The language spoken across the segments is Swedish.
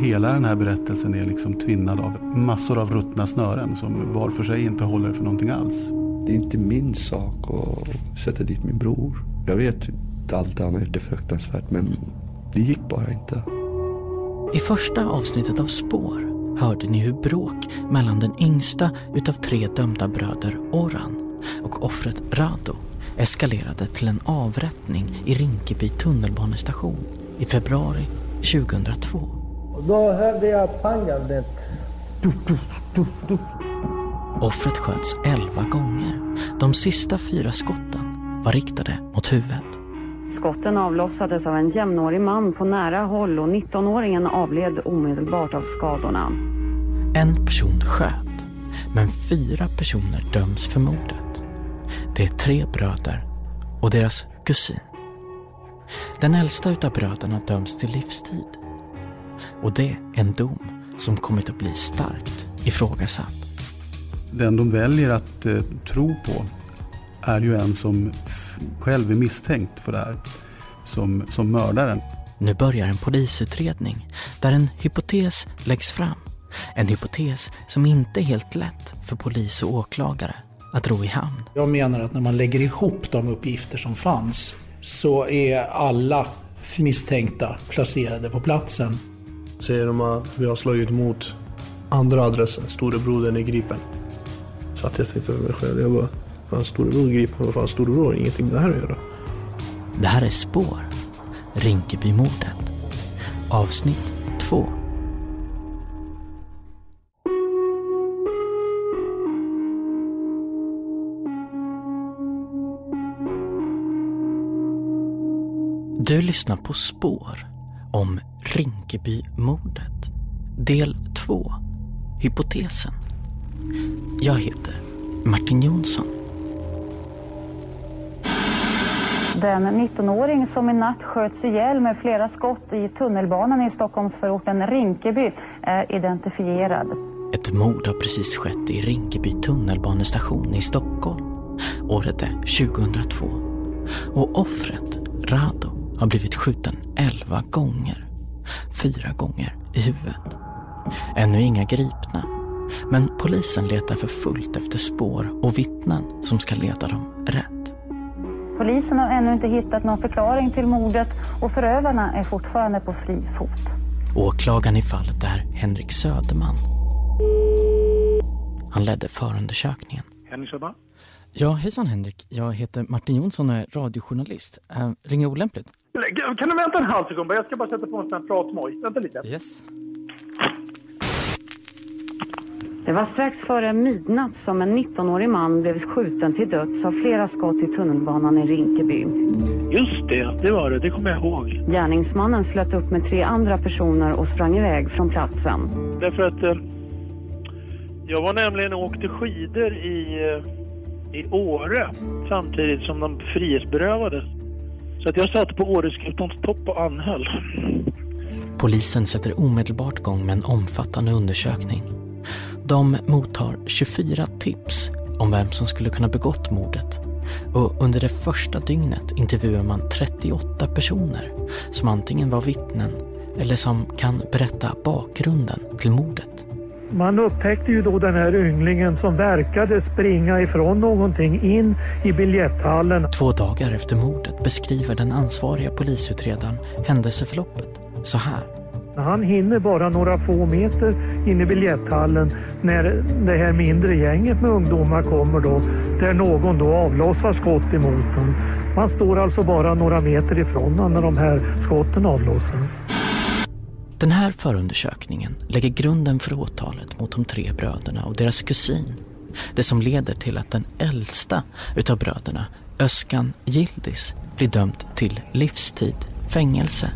Hela den här berättelsen är liksom tvinnad av massor av ruttna snören som var för sig inte håller för någonting alls. Det är inte min sak att sätta dit min bror. Jag vet att allt han har gjort är fruktansvärt men det gick bara inte. I första avsnittet av Spår hörde ni hur bråk mellan den yngsta utav tre dömda bröder Oran och offret Rado eskalerade till en avrättning i Rinkeby tunnelbanestation i februari 2002. Och då hörde jag pangandet. Offret sköts elva gånger. De sista fyra skotten var riktade mot huvudet. Skotten avlossades av en jämnårig man på nära håll och 19-åringen avled omedelbart av skadorna. En person sköt, men fyra personer döms för mordet. Det är tre bröder och deras kusin. Den äldsta utav bröderna döms till livstid. Och det är en dom som kommit att bli starkt ifrågasatt. Den de väljer att eh, tro på är ju en som själv är misstänkt för det här. Som, som mördaren. Nu börjar en polisutredning där en hypotes läggs fram. En hypotes som inte är helt lätt för polis och åklagare att ro i hamn. Jag menar att när man lägger ihop de uppgifter som fanns så är alla misstänkta placerade på platsen. Säger de att vi har slagit mot andra adressen, storebrodern är gripen. Så att jag tänkte för mig själv, jag bara, fan storebror gripen, vad fan storebror har ingenting med det här att göra. Det här är Spår, Rinkebymordet. Avsnitt 2. Du lyssnar på Spår om Rinkebymordet. Del 2. Hypotesen. Jag heter Martin Jonsson. Den 19-åring som i natt sköts ihjäl med flera skott i tunnelbanan i Stockholmsförorten Rinkeby är identifierad. Ett mord har precis skett i Rinkeby tunnelbanestation i Stockholm. Året är 2002. Och offret, Rado, har blivit skjuten 11 gånger. Fyra gånger i huvudet. Ännu inga gripna. Men polisen letar för fullt efter spår och vittnen som ska leda dem rätt. Polisen har ännu inte hittat någon förklaring till mordet och förövarna är fortfarande på fri fot. Åklagaren i fallet är Henrik Söderman. Han ledde förundersökningen. Henrik Söderman? Ja, hejsan Henrik. Jag heter Martin Jonsson och är radiojournalist. Äh, ringer olämpligt? Kan du vänta en halv sekund? Jag ska bara sätta på en sån här pratmoj. Vänta lite. Yes. Det var strax före midnatt som en 19-årig man blev skjuten till döds av flera skott i tunnelbanan i Rinkeby. Just det, det var det. Det kommer jag ihåg. Gärningsmannen slöt upp med tre andra personer och sprang iväg från platsen. Därför att eh, jag var nämligen och åkte skidor i, eh, i Åre samtidigt som de frihetsberövades. Så att jag satt på Åreskutans topp och anhöll. Polisen sätter omedelbart igång med en omfattande undersökning. De mottar 24 tips om vem som skulle kunna begått mordet. Och under det första dygnet intervjuar man 38 personer som antingen var vittnen eller som kan berätta bakgrunden till mordet. Man upptäckte ju då den här ynglingen som verkade springa ifrån någonting in i biljetthallen. Två dagar efter mordet beskriver den ansvariga polisutredaren händelseförloppet så här. Han hinner bara några få meter in i biljetthallen när det här mindre gänget med ungdomar kommer då, där någon då avlossar skott emot honom. Man står alltså bara några meter ifrån honom när de här skotten avlossas. Den här förundersökningen lägger grunden för åtalet mot de tre bröderna och deras kusin. Det som leder till att den äldsta utav bröderna, Öskan Gildis, blir dömd till livstid fängelse.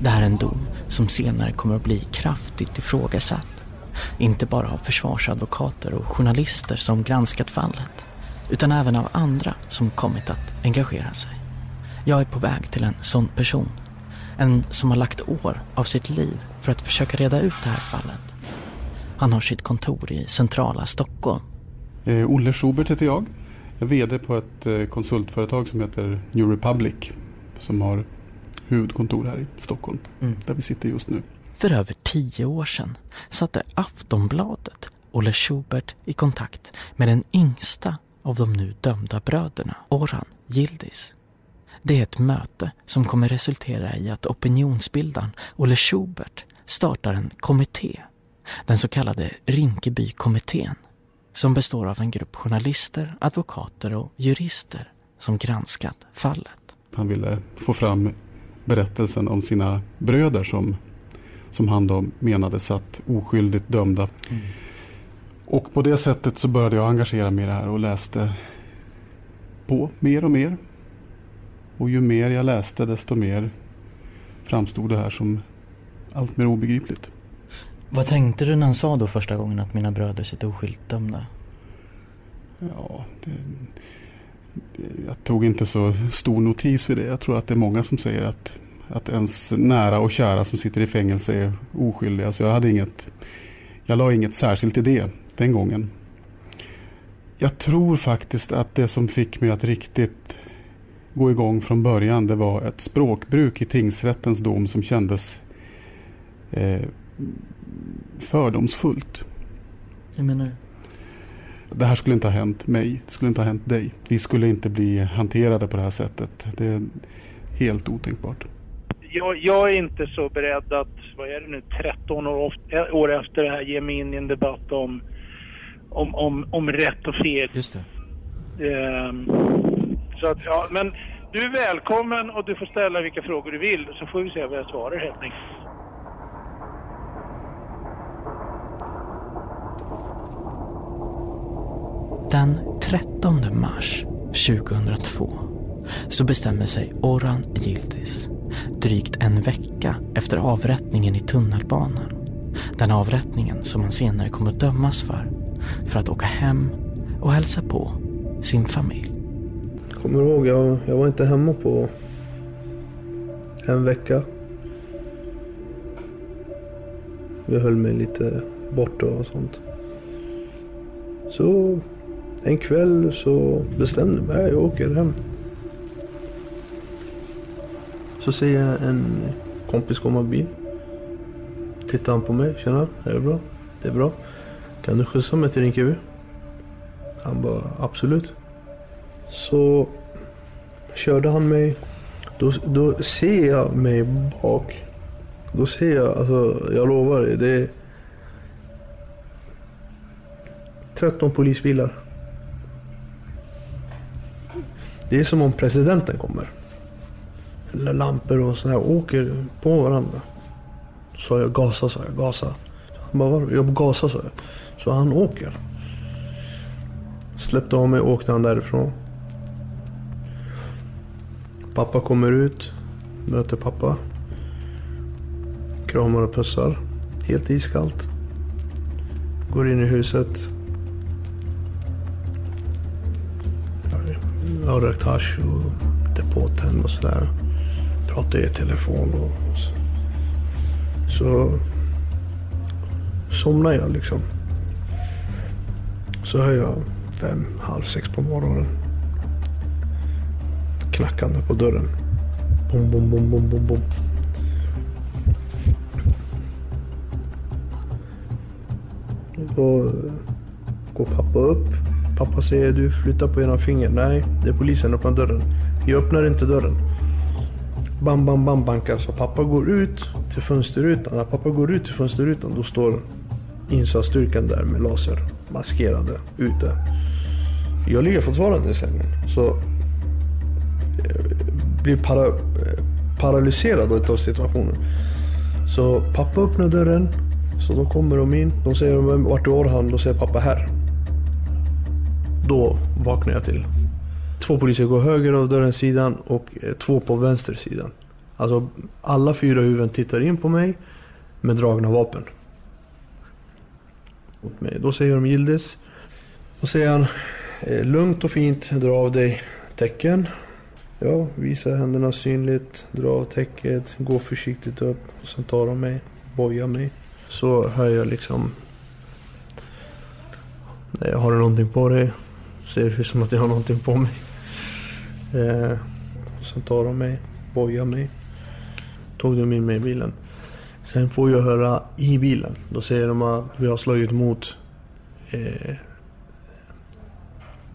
Det här är en dom som senare kommer att bli kraftigt ifrågasatt. Inte bara av försvarsadvokater och journalister som granskat fallet, utan även av andra som kommit att engagera sig. Jag är på väg till en sån person. En som har lagt år av sitt liv för att försöka reda ut det här fallet. Han har sitt kontor i centrala Stockholm. Eh, Olle Schubert heter jag. Jag är VD på ett eh, konsultföretag som heter New Republic. Som har huvudkontor här i Stockholm. Mm. Där vi sitter just nu. För över tio år sedan satte Aftonbladet Olle Schubert i kontakt med den yngsta av de nu dömda bröderna, Orhan Yildiz. Det är ett möte som kommer resultera i att opinionsbildaren Olle Schubert startar en kommitté, den så kallade Rinkebykommittén, som består av en grupp journalister, advokater och jurister som granskat fallet. Han ville få fram berättelsen om sina bröder som, som han då menade satt oskyldigt dömda. Mm. Och på det sättet så började jag engagera mig i det här och läste på mer och mer. Och ju mer jag läste desto mer framstod det här som allt mer obegripligt. Vad tänkte du när han sa då första gången att mina bröder sitter oskyldigt dömda? Ja, det, jag tog inte så stor notis vid det. Jag tror att det är många som säger att, att ens nära och kära som sitter i fängelse är oskyldiga. Så jag hade inget, jag la inget särskilt i det den gången. Jag tror faktiskt att det som fick mig att riktigt gå igång från början det var ett språkbruk i tingsrättens dom som kändes eh, fördomsfullt. Hur menar? Det här skulle inte ha hänt mig. Det skulle inte ha hänt dig. Vi skulle inte bli hanterade på det här sättet. Det är helt otänkbart. Jag, jag är inte så beredd att, vad är det nu, 13 år, år efter det här ge mig in i en debatt om, om, om, om rätt och fel. Just det. Um, så att, ja, men du är välkommen och du får ställa vilka frågor du vill så får vi se vad jag svarar helt enkelt. Den 13 mars 2002 så bestämmer sig Orhan Yildiz drygt en vecka efter avrättningen i tunnelbanan. Den avrättningen som han senare kommer att dömas för, för att åka hem och hälsa på sin familj. Jag kommer ihåg, jag, jag var inte hemma på en vecka. Jag höll mig lite borta och sånt. Så en kväll så bestämde jag mig, jag åker hem. Så ser jag en kompis komma bil. Tittar han på mig, tjena, är det bra? Det är bra. Kan du skjutsa mig till Rinkeby? Han bara, absolut. Så körde han mig. Då, då ser jag mig bak. Då ser jag, alltså jag lovar dig, det är 13 polisbilar. Det är som om presidenten kommer. Lampor och sådär åker på varandra. Så jag gasa, sa jag. Gasa. Han bara, jag gasar, sa jag. Så han åker. Släppte av mig och åkte han därifrån. Pappa kommer ut. Möter pappa. Kramar och pussar. Helt iskallt. Går in i huset. Jag har rökt hasch och depåtänd och sådär. Pratar i telefon och så. Så somnar jag liksom. Så hör jag fem, halv sex på morgonen. Knackande på dörren. Bom, bom, bom, bom, bom, bom. Då eh, går pappa upp Pappa säger du flyttar på ena finger. Nej, det är polisen. Öppna dörren. Jag öppnar inte dörren. Bam, bam, bam bankar. Så pappa går ut till fönsterrutan. När pappa går ut till fönsterrutan då står insatsstyrkan där med laser. Maskerade ute. Jag ligger fortfarande i sängen. Så blir para, eh, paralyserad av situationen. Så pappa öppnar dörren. Så då kommer de in. De säger vart är Orhan? Då säger pappa här. Då vaknar jag till. Två poliser går höger av dörrens sidan och eh, två på vänster sidan. Alltså alla fyra huvuden tittar in på mig med dragna vapen. Mot mig. Då säger de Gildes. Då säger han eh, lugnt och fint, dra av dig tecken. Ja, visa händerna synligt, dra av täcket, gå försiktigt upp. Och sen tar de mig, bojar mig. Så hör jag liksom... Har du någonting på dig? Ser ut som att jag har någonting på mig. Eh, sen tar de mig, bojar mig. Tog de in mig i bilen. Sen får jag höra i bilen. Då säger de att vi har slagit mot eh,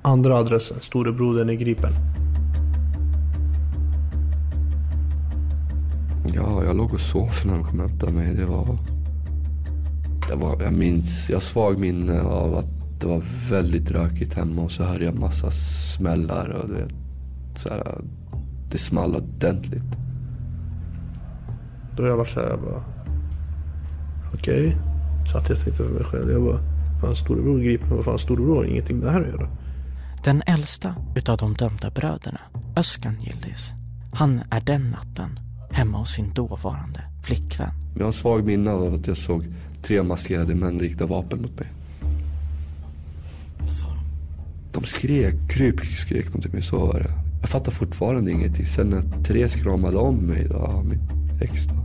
andra adressen. Storebrodern är gripen. Ja, jag låg och sov när de kom och hämtade mig. Det var... Det var jag minns, jag har svag minne av att det var väldigt rökigt hemma och så hörde jag massa smällar och du vet, så här, det small ordentligt. Då jag var så här, jag bara... Okej. Okay. Satt jag och tänkte för mig själv. Jag bara... Fan storebror gripen. Vad fan storebror har ingenting med det här att göra. Den äldsta utav de dömda bröderna, Öskan Yildiz, han är den natten hemma hos sin dåvarande flickvän. Jag har en svag minne av att jag såg tre maskerade män rikta vapen mot mig. Vad sa de? De skrek, kryp skrek de till mig, så var det. Jag fattar fortfarande ingenting. Sen när Therese kramade om mig, då, min ex då.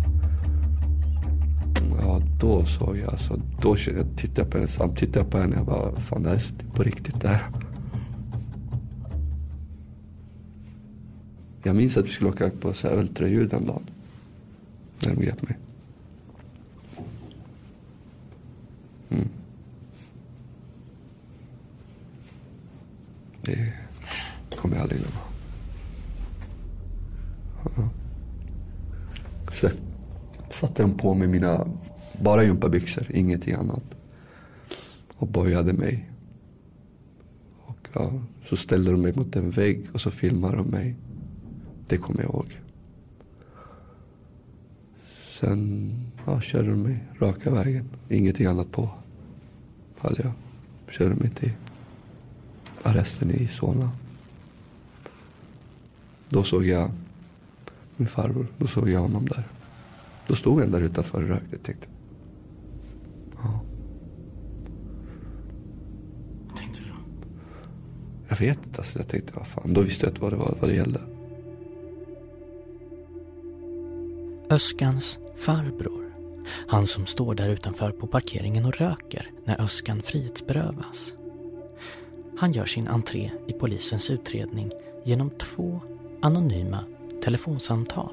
Ja, då såg jag alltså. Då tittade jag på henne, tittade jag på henne. Jag bara, fan det här är på riktigt det här. Jag minns att vi skulle åka på så här ultraljud den dagen. När de grep mig. Mm. Det kommer jag aldrig glömma. Ja. Så satte de på mig mina, bara gympabyxor, ingenting annat. Och bojade mig. Och ja, så ställde de mig mot en vägg och så filmade de mig. Det kommer jag ihåg. Sen ja, körde de mig raka vägen. Ingenting annat på. Hade jag. Körde mig till arresten i Solna. Då såg jag min farbror. Då såg jag honom där. Då stod han där utanför och rökte. Tänkte. Ja. Tänkte du då? Jag vet inte. Alltså, jag tänkte, vad fan. Då visste jag vad det var, vad det gällde. Öskans farbror. Han som står där utanför på parkeringen och röker när Öskan frihetsberövas. Han gör sin entré i polisens utredning genom två anonyma telefonsamtal.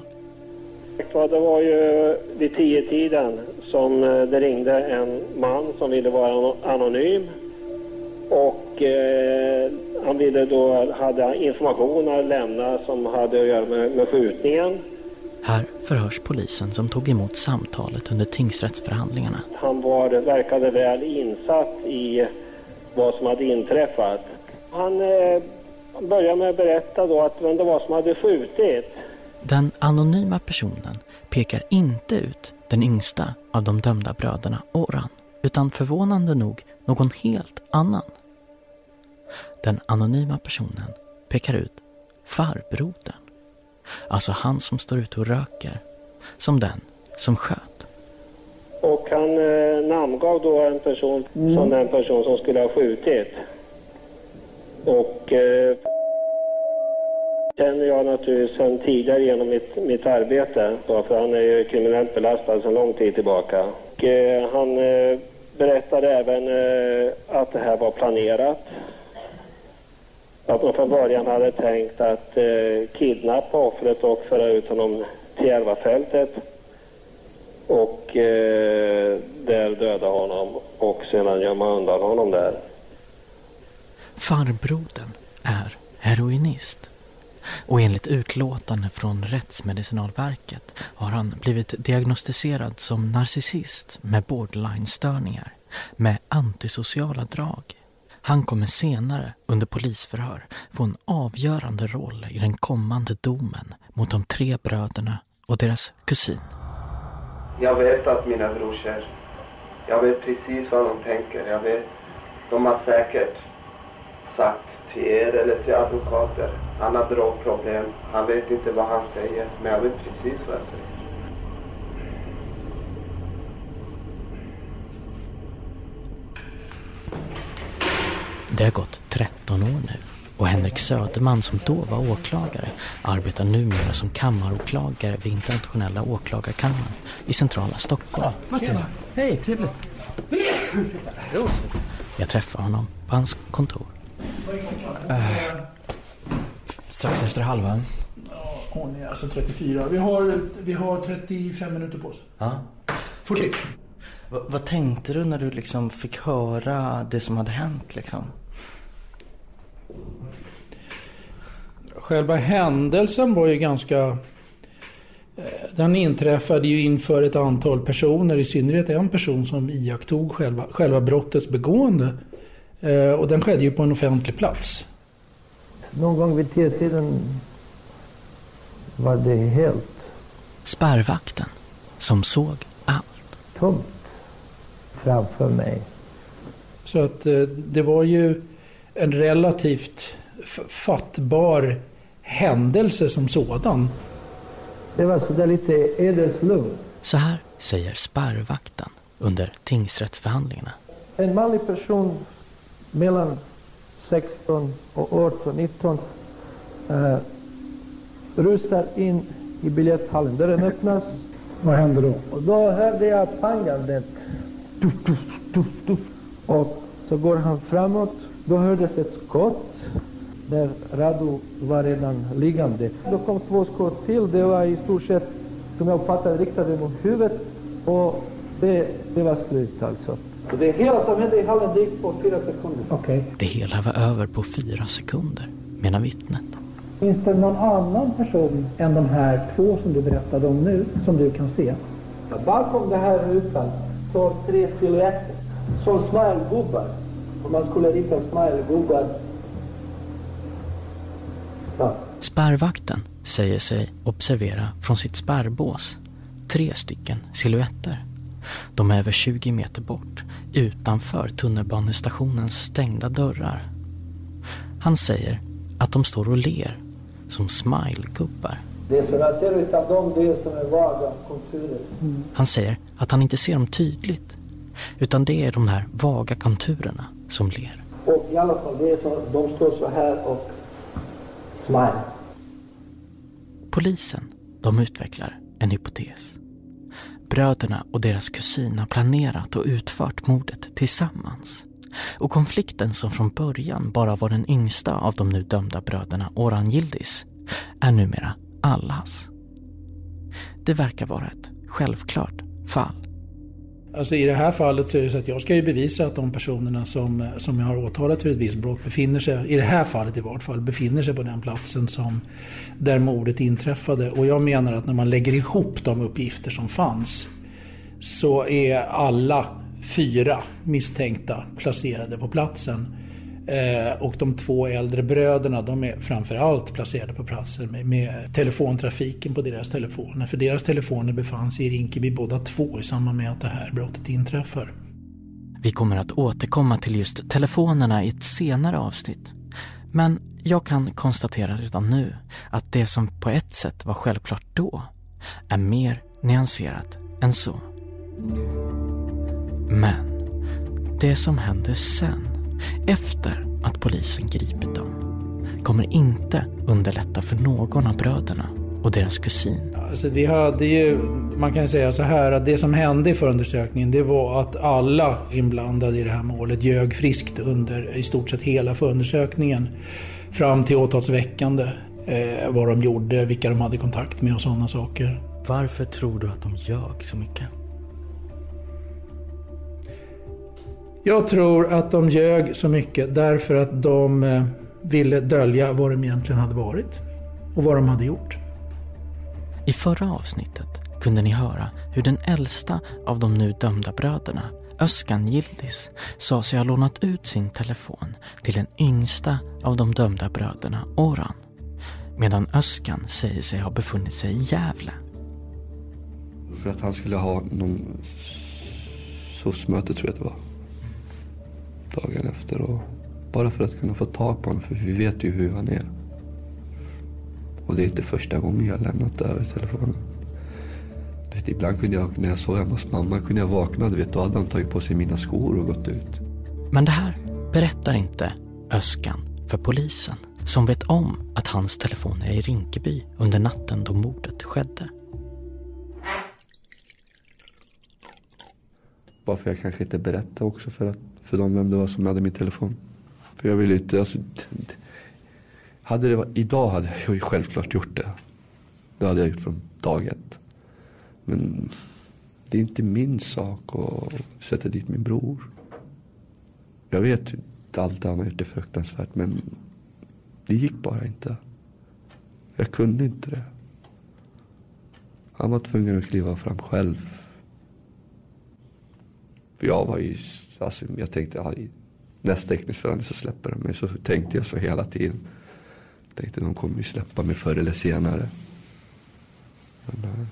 Det var ju vid tio tiden som eh, det ringde en man som ville vara anonym. Och eh, han ville då, hade information att lämna som hade att göra med, med skjutningen. Förhörs polisen som tog emot samtalet under tingsrättsförhandlingarna. Han var, verkade väl insatt i vad som hade inträffat. Han eh, började med att berätta då att vem det var som hade skjutit. Den anonyma personen pekar inte ut den yngsta av de dömda bröderna Oran, utan förvånande nog någon helt annan. Den anonyma personen pekar ut farbrodern. Alltså han som står ute och röker. Som den som sköt. Och han eh, namngav då en person mm. som den person som skulle ha skjutit. Och eh, känner jag naturligtvis sedan tidigare genom mitt, mitt arbete. Då, för han är ju kriminellt belastad sedan lång tid tillbaka. Och, eh, han eh, berättade även eh, att det här var planerat. Att man från början hade tänkt att eh, kidnappa offret och föra ut honom till Järvafältet. Och eh, där döda honom och sedan gömma undan honom där. Farbrodern är heroinist. Och enligt utlåtande från Rättsmedicinalverket har han blivit diagnostiserad som narcissist med borderline-störningar med antisociala drag. Han kommer senare under polisförhör få en avgörande roll i den kommande domen mot de tre bröderna och deras kusin. Jag vet att mina brorsor, jag vet precis vad de tänker. Jag vet, de har säkert sagt till er eller till advokater. Han har drogproblem. Han vet inte vad han säger, men jag vet precis vad jag säger. Det har gått 13 år nu och Henrik Söderman som då var åklagare arbetar numera som kammaråklagare vid internationella åklagarkammaren i centrala Stockholm. Hej, trevligt. Jag träffar honom på hans kontor. Uh, strax efter halva. Hon är alltså 34. Vi har, vi har 35 minuter på oss. Ja. 40. Va, vad tänkte du när du liksom fick höra det som hade hänt liksom? Själva händelsen var ju ganska... eh, Den inträffade ju inför ett antal personer, i synnerhet en person som iakttog själva, själva brottets begående. Eh, Och den skedde ju på en offentlig plats. Någon gång vid tiden var det helt Spärrvakten, som såg allt. tomt framför mig. Så att eh, det var ju en relativt fattbar händelse som sådan. Det var sådär lite ödeslugnt. Så här säger spärrvakten under tingsrättsförhandlingarna. En manlig person mellan 16 och 18, 19 eh, rusar in i biljetthallen. Dörren öppnas. Vad händer då? Och då hörde jag pangandet. Tuff, tuff, tuff, tuff. Och så går han framåt. Då hördes ett skott. Där Radu var redan liggande. Då kom två skott till. Det var i stort sett, som jag uppfattade riktade mot huvudet. Och det, det var slut alltså. Och det hela som hände i hallen, det gick på fyra sekunder. Okej. Det hela var över på fyra sekunder, menar vittnet. Finns det någon annan person än de här två som du berättade om nu som du kan se? Bakom den här rutan står tre silhuetter. Som smilegubbar. Man skulle rita smilegubbar. Ja. Spärrvakten säger sig observera från sitt spärrbås tre stycken silhuetter. De är över 20 meter bort, utanför tunnelbanestationens stängda dörrar. Han säger att de står och ler, som smilegubbar. Det som jag ser utav dem, det är som är vaga konturer. Han säger att han inte ser dem tydligt, utan det är de här vaga konturerna som ler. Och i alla fall, det är så, de står så här och smile. Polisen, de utvecklar en hypotes. Bröderna och deras kusin har planerat och utfört mordet tillsammans. Och konflikten som från början bara var den yngsta av de nu dömda bröderna Orhan Yildiz är numera allas. Det verkar vara ett självklart fall. Alltså i det här fallet så är det så att jag ska ju bevisa att de personerna som, som jag har åtalat för ett visst brott befinner sig, i det här fallet i vart fall, befinner sig på den platsen som där mordet inträffade. Och jag menar att när man lägger ihop de uppgifter som fanns så är alla fyra misstänkta placerade på platsen. Eh, och de två äldre bröderna de är framförallt placerade på platsen med, med telefontrafiken på deras telefoner. För deras telefoner befann sig i Rinkeby båda två i samband med att det här brottet inträffar. Vi kommer att återkomma till just telefonerna i ett senare avsnitt. Men jag kan konstatera redan nu att det som på ett sätt var självklart då är mer nyanserat än så. Men det som händer sen, efter att polisen gripit dem, kommer inte underlätta för någon av bröderna och deras kusin. Alltså vi hade ju, man kan säga så här att det som hände i förundersökningen det var att alla inblandade i det här målet ljög friskt under i stort sett hela förundersökningen. Fram till åtalsväckande. Eh, vad de gjorde, vilka de hade kontakt med och sådana saker. Varför tror du att de ljög så mycket? Jag tror att de ljög så mycket därför att de eh, ville dölja vad de egentligen hade varit. Och vad de hade gjort. I förra avsnittet kunde ni höra hur den äldsta av de nu dömda bröderna, Öskan Yildiz, sa sig ha lånat ut sin telefon till den yngsta av de dömda bröderna, Oran. Medan Öskan säger sig ha befunnit sig i Gävle. För att han skulle ha någon SOS-möte tror jag det var. Dagen efter. Och bara för att kunna få tag på honom. För vi vet ju hur han är. Och det är inte första gången jag har lämnat över telefonen. Vet, ibland kunde jag, när jag sov hemma hos mamma, kunde jag vakna. Du vet, då hade han tagit på sig mina skor och gått ut. Men det här berättar inte Öskan för polisen som vet om att hans telefon är i Rinkeby under natten då mordet skedde. Varför jag kanske inte berättade också för, att, för dem vem det var som hade min telefon. För jag ville inte, alltså, hade det varit, idag hade jag ju självklart gjort det. Det hade jag gjort från dag ett. Men det är inte min sak att sätta dit min bror. Jag vet att allt han har gjort är fruktansvärt men det gick bara inte. Jag kunde inte det. Han var tvungen att kliva fram själv. För jag var ju, alltså, jag tänkte ja, nästa äktenskapsförhandling så släpper de mig. Så tänkte jag så hela tiden. Jag tänkte de kommer ju släppa mig förr eller senare. Men, äh.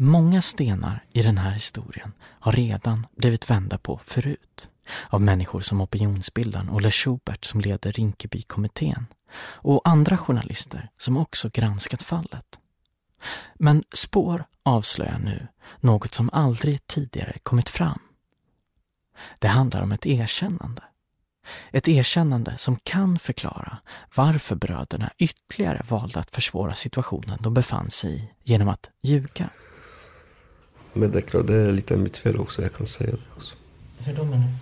Många stenar i den här historien har redan blivit vända på förut. Av människor som opinionsbildaren Olle Schubert som leder Rinkebykommittén och andra journalister som också granskat fallet. Men spår avslöjar nu något som aldrig tidigare kommit fram. Det handlar om ett erkännande. Ett erkännande som kan förklara varför bröderna ytterligare valde att försvåra situationen de befann sig i genom att ljuga. men det är lite mitt fel också. Jag kan säga det också. Hur då menar du?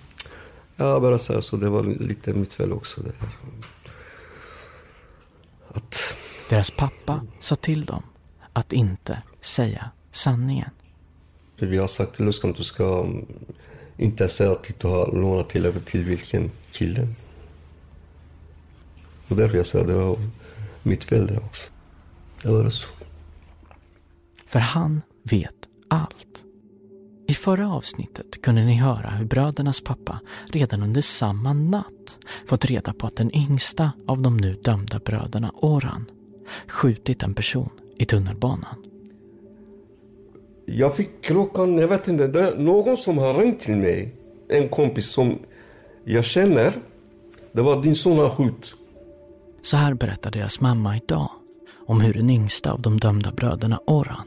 Ja, bara säga så. Det var lite mitt fel också. Det här. Att Deras pappa sa till dem att inte säga sanningen. Vi har sagt till Luskan att du ska inte säga att du har lånat till till vilken kille. Och därför jag sa att det var mitt fel det också. Det var så. För han vet allt. I förra avsnittet kunde ni höra hur brödernas pappa redan under samma natt fått reda på att den yngsta av de nu dömda bröderna Oran skjutit en person i tunnelbanan. Jag fick klockan, jag vet inte, det är någon som har ringt till mig. En kompis som jag känner. Det var din son har skjut. Så här berättar deras mamma idag om hur den yngsta av de dömda bröderna Oran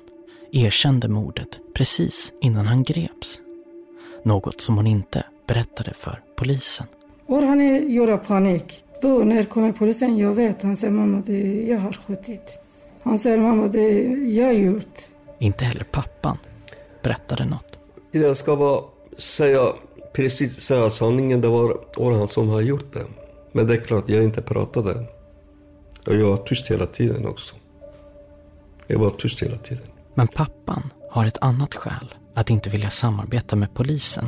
erkände mordet precis innan han greps. Något som hon inte berättade för polisen. Orhan gjorde panik. Då när kommer polisen, jag vet, han säger mamma det jag har skjutit. Han säger mamma det jag har gjort. Inte heller pappan berättade något. Jag ska bara säga, precis säga sanningen. Det var Orhan som har gjort det. Men det är klart, jag inte pratade. Och jag var tyst hela tiden också. Jag var tyst hela tiden. Men pappan har ett annat skäl att inte vilja samarbeta med polisen.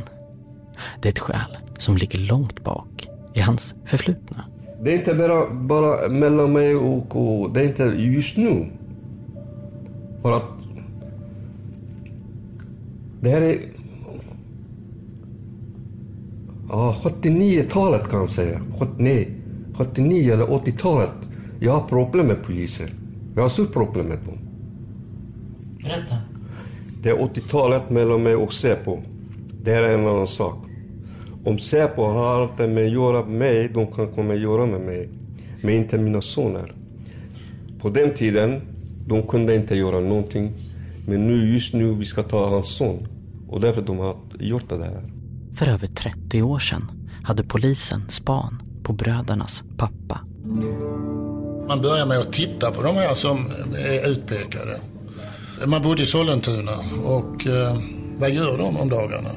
Det är ett skäl som ligger långt bak i hans förflutna. Det är inte bara, bara mellan mig och, och... Det är inte just nu. För att... Det här är... Ja, 79-talet kan jag säga. 70, nej, 79 eller 80-talet. Jag har problem med poliser. Jag har stort problem med dem. Berätta. Det är 80-talet mellan mig och Säpo. Det här är en annan sak. Om Säpo har inte med att göra med mig, de kan komma att göra med mig. Men inte mina söner. På den tiden, de kunde inte göra någonting. Men nu, just nu, vi ska ta hans son. Och därför de har gjort det här. För över 30 år sedan hade polisen span på brödernas pappa. Man börjar med att titta på de här som är utpekade. Man bodde i Sollentuna och eh, vad gör de om dagarna?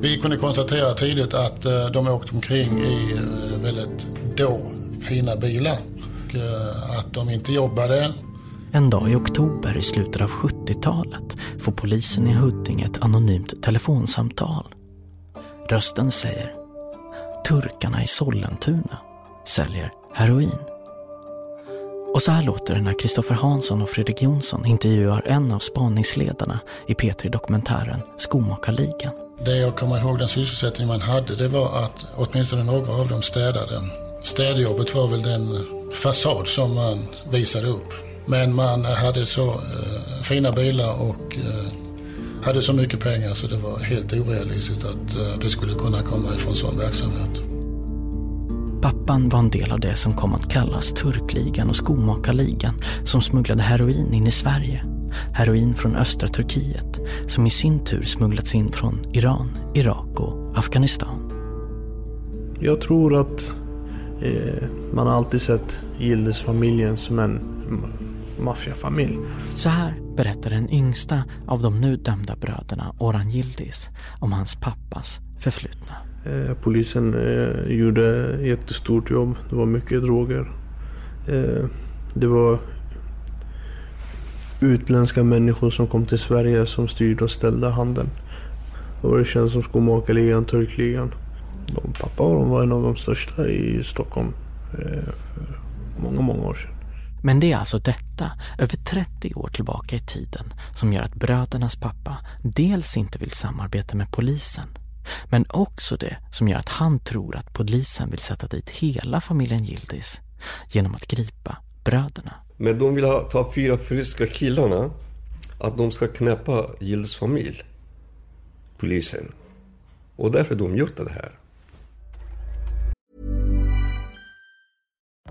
Vi kunde konstatera tidigt att eh, de åkte omkring i eh, väldigt då fina bilar. Och, eh, att de inte jobbade. En dag i oktober i slutet av 70-talet får polisen i Huddinge ett anonymt telefonsamtal. Rösten säger Turkarna i Sollentuna säljer heroin. Och så här låter det när Kristoffer Hansson och Fredrik Jonsson intervjuar en av spaningsledarna i P3-dokumentären Skomakarligan. Det jag kommer ihåg den sysselsättning man hade det var att åtminstone några av dem städade. Städjobbet var väl den fasad som man visade upp. Men man hade så eh, fina bilar och eh, hade så mycket pengar så det var helt orealistiskt att eh, det skulle kunna komma ifrån sån verksamhet. Pappan var en del av det som kom att kallas Turkligan och Skomakarligan som smugglade heroin in i Sverige. Heroin från östra Turkiet som i sin tur smugglats in från Iran, Irak och Afghanistan. Jag tror att eh, man har alltid sett Gildes-familjen som en maffiafamilj. Så här berättar den yngsta av de nu dömda bröderna Orhan Yildiz om hans pappas förflutna. Eh, polisen eh, gjorde jättestort jobb. Det var mycket droger. Eh, det var utländska människor som kom till Sverige som styrde och ställde handeln. Då var det som skomakarligan, turkligan. De, pappa de var en av de största i Stockholm eh, för många, många år sedan. Men det är alltså detta, över 30 år tillbaka i tiden, som gör att brödernas pappa dels inte vill samarbeta med polisen, men också det som gör att han tror att polisen vill sätta dit hela familjen Gildis genom att gripa bröderna. Men de vill ha, ta fyra friska killarna, att de ska knäppa Gildis familj, polisen. Och därför de gjort det här.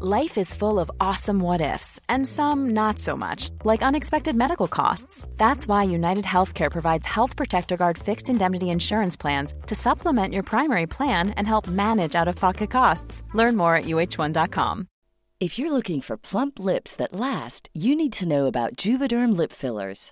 Life is full of awesome what ifs, and some not so much, like unexpected medical costs. That's why United Healthcare provides Health Protector Guard fixed indemnity insurance plans to supplement your primary plan and help manage out of pocket costs. Learn more at uh1.com. If you're looking for plump lips that last, you need to know about Juvederm lip fillers.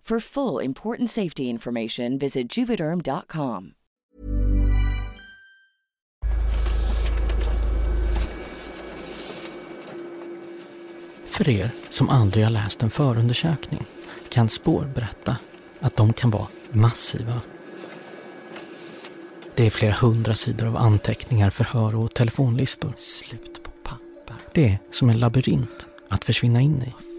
For full important safety information, visit juvederm.com. För er som aldrig har läst en förundersökning kan spår berätta att de kan vara massiva. Det är flera hundra sidor av anteckningar, förhör och telefonlistor. Slut på papper. Det är som en labyrint att försvinna in i.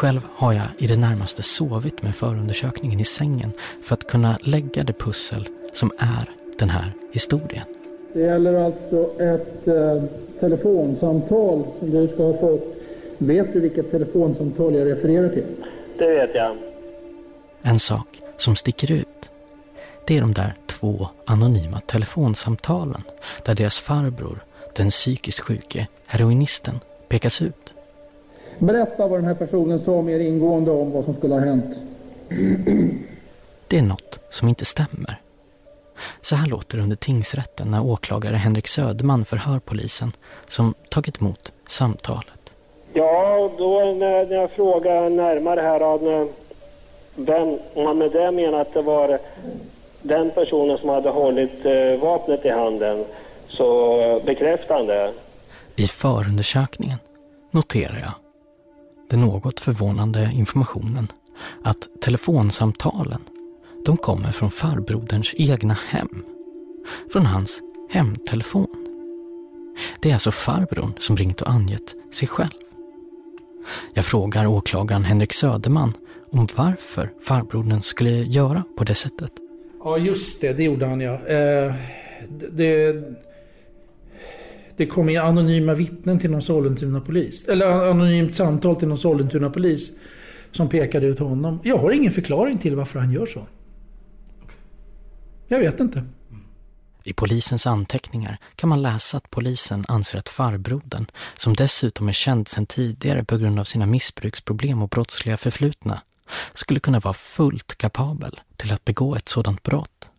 Själv har jag i det närmaste sovit med förundersökningen i sängen för att kunna lägga det pussel som är den här historien. Det gäller alltså ett eh, telefonsamtal som du ska ha fått. Vet du vilket telefonsamtal jag refererar till? Det vet jag. En sak som sticker ut, det är de där två anonyma telefonsamtalen där deras farbror, den psykiskt sjuke heroinisten, pekas ut. Berätta vad den här personen sa mer ingående om vad som skulle ha hänt. Det är något som inte stämmer. Så här låter det under tingsrätten när åklagare Henrik Söderman förhör polisen som tagit emot samtalet. Ja, då när, jag frågar närmare här om vem, om man med det menar att det var den personen som hade hållit eh, vapnet i handen, så bekräftande. I förundersökningen noterar jag den något förvånande informationen att telefonsamtalen de kommer från farbroderns egna hem. Från hans hemtelefon. Det är alltså farbrorn som ringt och angett sig själv. Jag frågar åklagaren Henrik Söderman om varför farbrodern skulle göra på det sättet. Ja, just det. Det gjorde han, ja. Eh, det, det kom in anonyma vittnen till någon Sollentuna polis. Eller anonymt samtal till någon Sollentuna polis. Som pekade ut honom. Jag har ingen förklaring till varför han gör så. Jag vet inte. I polisens anteckningar kan man läsa att polisen anser att farbrodern, som dessutom är känd sedan tidigare på grund av sina missbruksproblem och brottsliga förflutna, skulle kunna vara fullt kapabel till att begå ett sådant brott.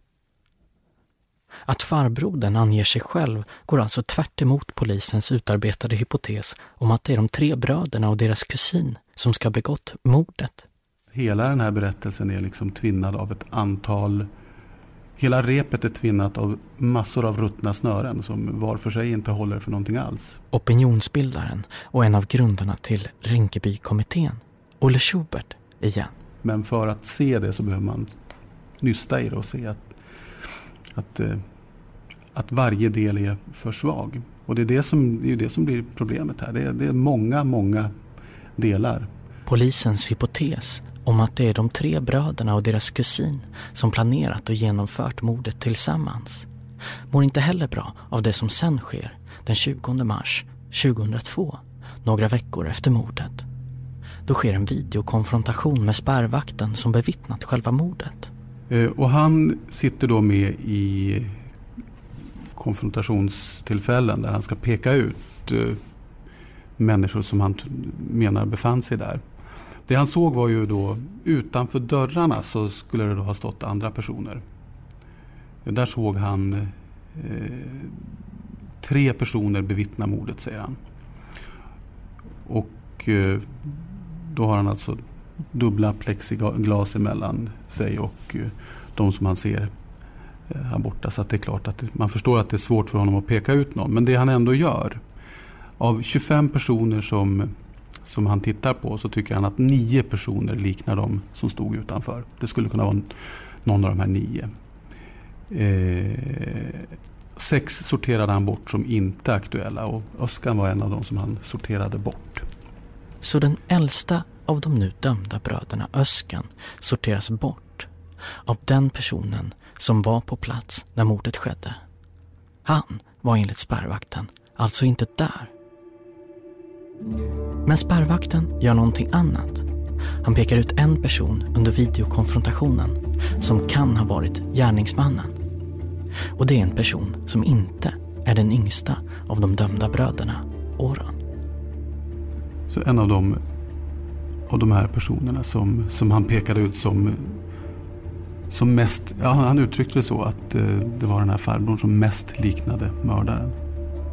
Att farbrodern anger sig själv går alltså tvärt emot polisens utarbetade hypotes om att det är de tre bröderna och deras kusin som ska ha begått mordet. Hela den här berättelsen är liksom tvinnad av ett antal Hela repet är tvinnat av massor av ruttna snören som var för sig inte håller för någonting alls. Opinionsbildaren och en av grundarna till Rinkebykommittén, Olle Schubert, igen. Men för att se det så behöver man nysta i det och se att, att, eh, att varje del är för svag. Och det är det som, det är det som blir problemet här. Det är, det är många, många delar. Polisens hypotes om att det är de tre bröderna och deras kusin som planerat och genomfört mordet tillsammans mår inte heller bra av det som sen sker den 20 mars 2002, några veckor efter mordet. Då sker en videokonfrontation med spärrvakten som bevittnat själva mordet. Eh, och han sitter då med i konfrontationstillfällen där han ska peka ut eh, människor som han menar befann sig där. Det han såg var ju då utanför dörrarna så skulle det då ha stått andra personer. Eh, där såg han eh, tre personer bevittna mordet säger han. Och eh, då har han alltså dubbla plexiglas emellan sig och eh, de som han ser Eh, här borta. Så att det är klart att man förstår att det är svårt för honom att peka ut någon. Men det han ändå gör. Av 25 personer som, som han tittar på så tycker han att nio personer liknar de som stod utanför. Det skulle kunna vara någon av de här nio. Eh, sex sorterade han bort som inte aktuella och Öskan var en av de som han sorterade bort. Så den äldsta av de nu dömda bröderna Öskan sorteras bort av den personen som var på plats när mordet skedde. Han var enligt spärrvakten alltså inte där. Men spärrvakten gör någonting annat. Han pekar ut en person under videokonfrontationen som kan ha varit gärningsmannen. Och det är en person som inte är den yngsta av de dömda bröderna, Oran. Så en av de, av de här personerna som, som han pekade ut som, som mest, ja, han uttryckte det så att eh, det var den här farbrorn som mest liknade mördaren.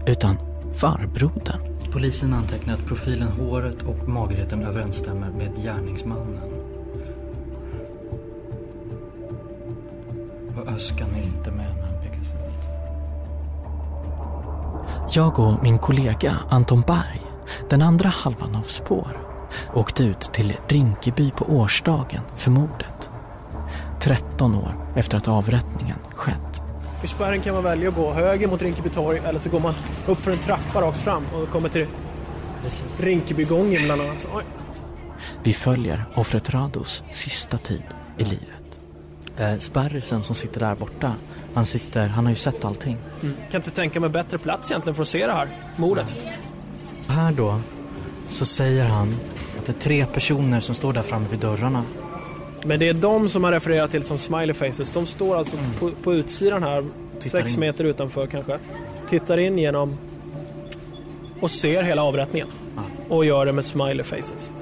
Utan farbrodern. Polisen antecknar att profilen, håret och magerheten överensstämmer med gärningsmannen. Och Öskan är inte med när han pekas ut. Jag och min kollega Anton Berg, den andra halvan av spår, åkte ut till Rinkeby på årsdagen för mordet. 13 år efter att avrättningen skett. Vid spärren kan man välja att gå höger mot Rinkeby torg eller så går man upp för en trappa rakt fram och kommer till Rinkebygången bland annat. Oj. Vi följer offret Rados sista tid i livet. Eh, Sparrisen som sitter där borta, han sitter, han har ju sett allting. Mm. Kan inte tänka mig bättre plats egentligen för att se det här mordet. Här då så säger han att det är tre personer som står där framme vid dörrarna. Men det är de som man refererar till som smiley faces. De står alltså Mm. på, på utsidan här, Tittar sex in. meter utanför kanske. Tittar in genom och ser hela avrättningen. Och gör det med smiley faces.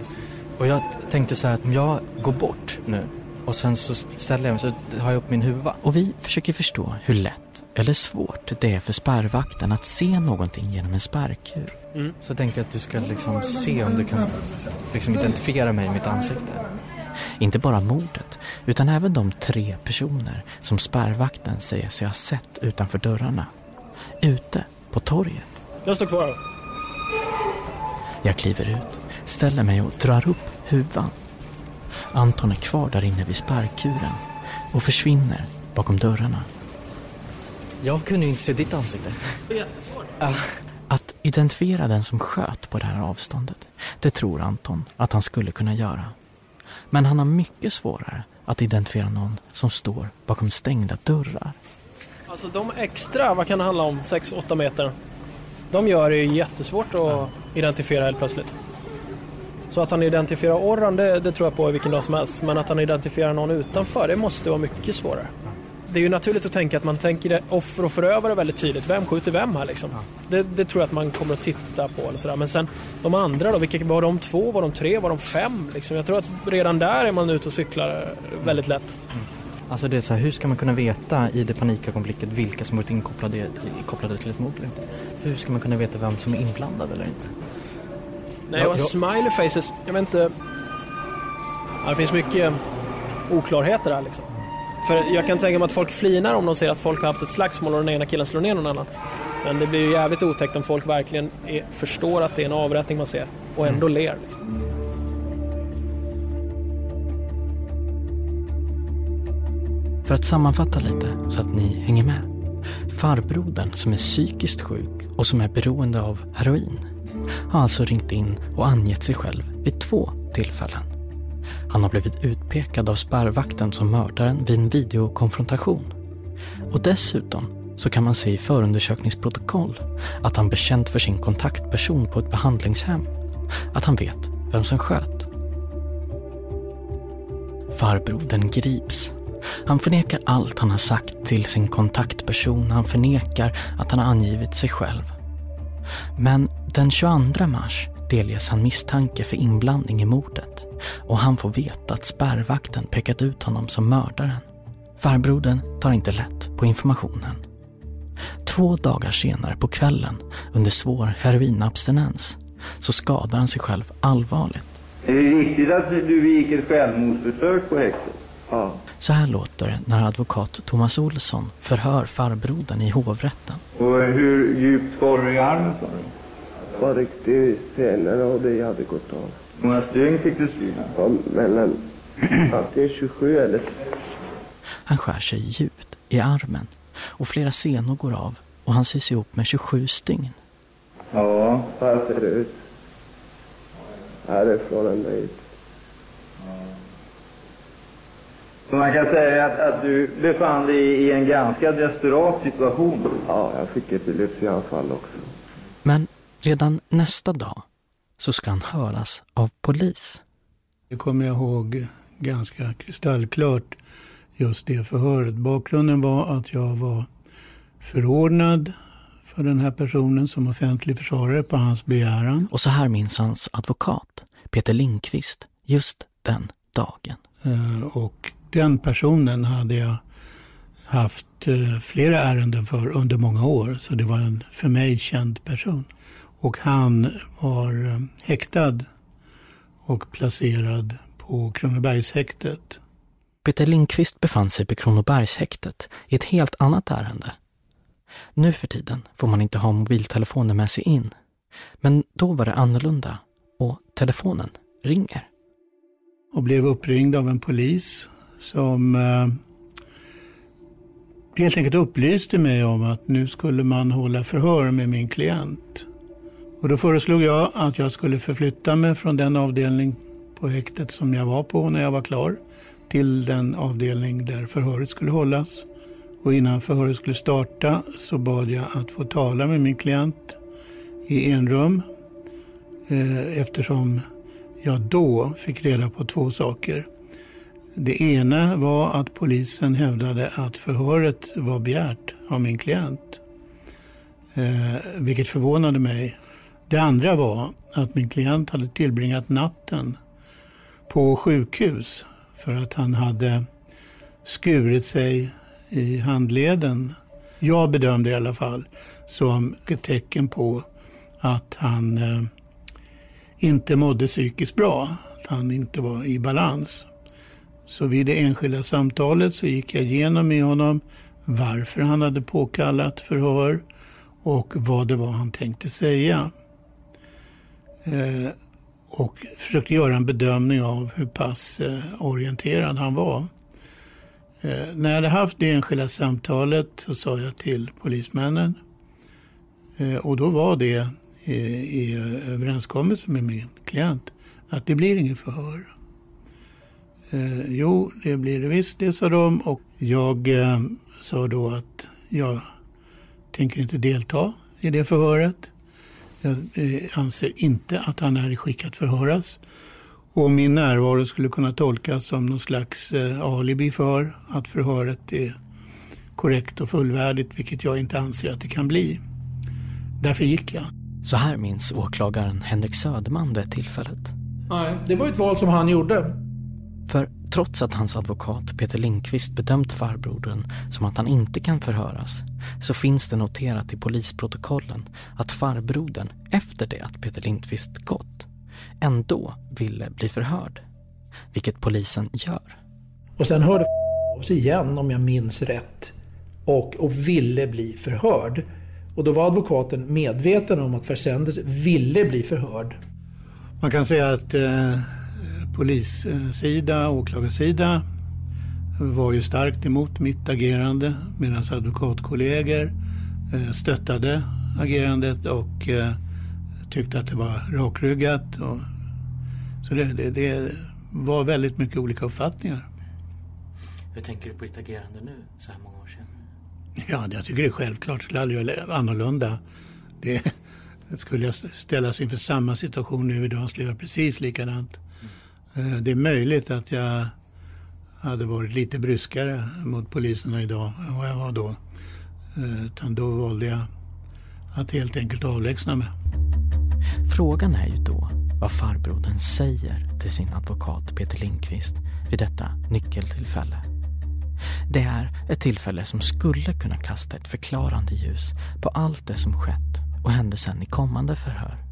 Och jag tänkte så här att om jag går bort nu och sen så ställer jag mig så har jag upp min huva. Och vi försöker förstå hur lätt eller svårt det är för spärrvakten att se någonting genom en spärrkur. Mm. Så tänkte jag att du ska liksom se om du kan liksom identifiera mig i mitt ansikte. Inte bara mordet, utan även de tre personer som spärrvakten säger sig ha sett utanför dörrarna. Ute på torget. Jag står kvar. Jag kliver ut, ställer mig och drar upp huvan. Anton är kvar där inne vid spärrkuren och försvinner bakom dörrarna. Jag kunde ju inte se ditt ansikte. Det är jättesvårt. Att identifiera den som sköt på det här avståndet, det tror Anton att han skulle kunna göra. Men han har mycket svårare att identifiera någon som står bakom stängda dörrar. Alltså de extra, vad kan det handla om, 6-8 meter. De gör det ju jättesvårt att identifiera helt plötsligt. Så att han identifierar Orran, det, det tror jag på i vilken dag som helst. Men att han identifierar någon utanför, det måste vara mycket svårare. Det är ju naturligt att tänka att man tänker offer och förövare väldigt tydligt. Vem skjuter vem här liksom? Det, det tror jag att man kommer att titta på. Eller sådär. Men sen de andra då, vilka, var de två, var de tre, var de fem? Liksom? Jag tror att redan där är man ute och cyklar väldigt lätt. Alltså det är så här, hur ska man kunna veta i det panikögonblicket vilka som varit inkopplade kopplade till ett mord eller inte? Hur ska man kunna veta vem som är inblandad eller inte? Nej, Ja, och ja. smiley faces, jag vet inte. Ja, det finns mycket oklarheter här liksom. För jag kan tänka mig att folk flinar om de ser att folk har haft ett slagsmål och den ena killen slår ner någon annan. Men det blir ju jävligt otäckt om folk verkligen är, förstår att det är en avrättning man ser och ändå ler. Liksom. För att sammanfatta lite så att ni hänger med. Farbrodern som är psykiskt sjuk och som är beroende av heroin har alltså ringt in och angett sig själv vid två tillfällen. Han har blivit utpekad av spärrvakten som mördaren vid en videokonfrontation. Och dessutom så kan man se i förundersökningsprotokoll att han bekänt för sin kontaktperson på ett behandlingshem att han vet vem som sköt. Farbrodern grips. Han förnekar allt han har sagt till sin kontaktperson. Han förnekar att han har angivit sig själv. Men den 22 mars delges han misstanke för inblandning i mordet och han får veta att spärrvakten pekat ut honom som mördaren. Farbrodern tar inte lätt på informationen. Två dagar senare på kvällen, under svår heroinabstinens, så skadar han sig själv allvarligt. Är det riktigt att du begick ett självmordsförsök på häktet? Ja. Så här låter det när advokat Thomas Olsson förhör farbrodern i hovrätten. Och hur djupt skar du i armen sa du? Var riktigt senare och det hade gått av. Hur många stygn fick du syna? Ja, mellan antingen 27 eller... Han skär sig djupt i armen och flera senor går av och han sys ihop med 27 stygn. Ja. Så här ser det ut. Härifrån ända hit. Så man kan säga att, att du befann dig i en ganska desperat situation? Ja, jag fick epilepsianfall också. Redan nästa dag så ska han höras av polis. Det kommer jag ihåg ganska kristallklart just det förhöret. Bakgrunden var att jag var förordnad för den här personen som offentlig försvarare på hans begäran. Och så här minns hans advokat, Peter Linkvist, just den dagen. Och den personen hade jag haft flera ärenden för under många år. Så det var en för mig känd person. Och han var häktad och placerad på Kronobergshäktet. Peter Linkvist befann sig på Kronobergshäktet i ett helt annat ärende. Nu för tiden får man inte ha mobiltelefoner med sig in. Men då var det annorlunda och telefonen ringer. Och blev uppringd av en polis som eh, helt enkelt upplyste mig om att nu skulle man hålla förhör med min klient. Och då föreslog jag att jag skulle förflytta mig från den avdelning på häktet som jag var på när jag var klar till den avdelning där förhöret skulle hållas. Och innan förhöret skulle starta så bad jag att få tala med min klient i enrum eh, eftersom jag då fick reda på två saker. Det ena var att polisen hävdade att förhöret var begärt av min klient. Eh, vilket förvånade mig. Det andra var att min klient hade tillbringat natten på sjukhus för att han hade skurit sig i handleden. Jag bedömde i alla fall som ett tecken på att han eh, inte mådde psykiskt bra. Att han inte var i balans. Så vid det enskilda samtalet så gick jag igenom med honom varför han hade påkallat förhör och vad det var han tänkte säga. Eh, och försökte göra en bedömning av hur pass eh, orienterad han var. Eh, när jag hade haft det enskilda samtalet så sa jag till polismännen eh, och då var det i, i överenskommelse med min klient att det blir inget förhör. Eh, jo, det blir det visst, det sa de och jag eh, sa då att jag tänker inte delta i det förhöret. Jag eh, anser inte att han är i skick att förhöras. Och min närvaro skulle kunna tolkas som någon slags eh, alibi för att förhöret är korrekt och fullvärdigt, vilket jag inte anser att det kan bli. Därför gick jag. Så här minns åklagaren Henrik Söderman det tillfället. Nej, det var ett val som han gjorde. För trots att hans advokat Peter Linkvist bedömt farbrodern som att han inte kan förhöras så finns det noterat i polisprotokollen att farbrodern efter det att Peter Lindqvist gått ändå ville bli förhörd. Vilket polisen gör. Och sen hörde av sig igen om jag minns rätt och, och ville bli förhörd. Och då var advokaten medveten om att Versendes ville bli förhörd. Man kan säga att eh, polissida och åklagarsida var ju starkt emot mitt agerande medan advokatkollegor eh, stöttade agerandet och eh, tyckte att det var rakryggat och Så det, det, det var väldigt mycket olika uppfattningar. Hur tänker du på ditt agerande nu, så här många år senare? Ja, jag tycker det är självklart. Skulle aldrig göra annorlunda. Det, skulle jag ställas inför samma situation nu idag skulle jag göra precis likadant. Eh, det är möjligt att jag hade varit lite bryskare mot poliserna idag än vad jag var då. Eh, utan då valde jag att helt enkelt avlägsna mig. Frågan är ju då vad farbrodern säger till sin advokat Peter Lindqvist vid detta nyckeltillfälle. Det är ett tillfälle som skulle kunna kasta ett förklarande ljus på allt det som skett och hände sen i kommande förhör.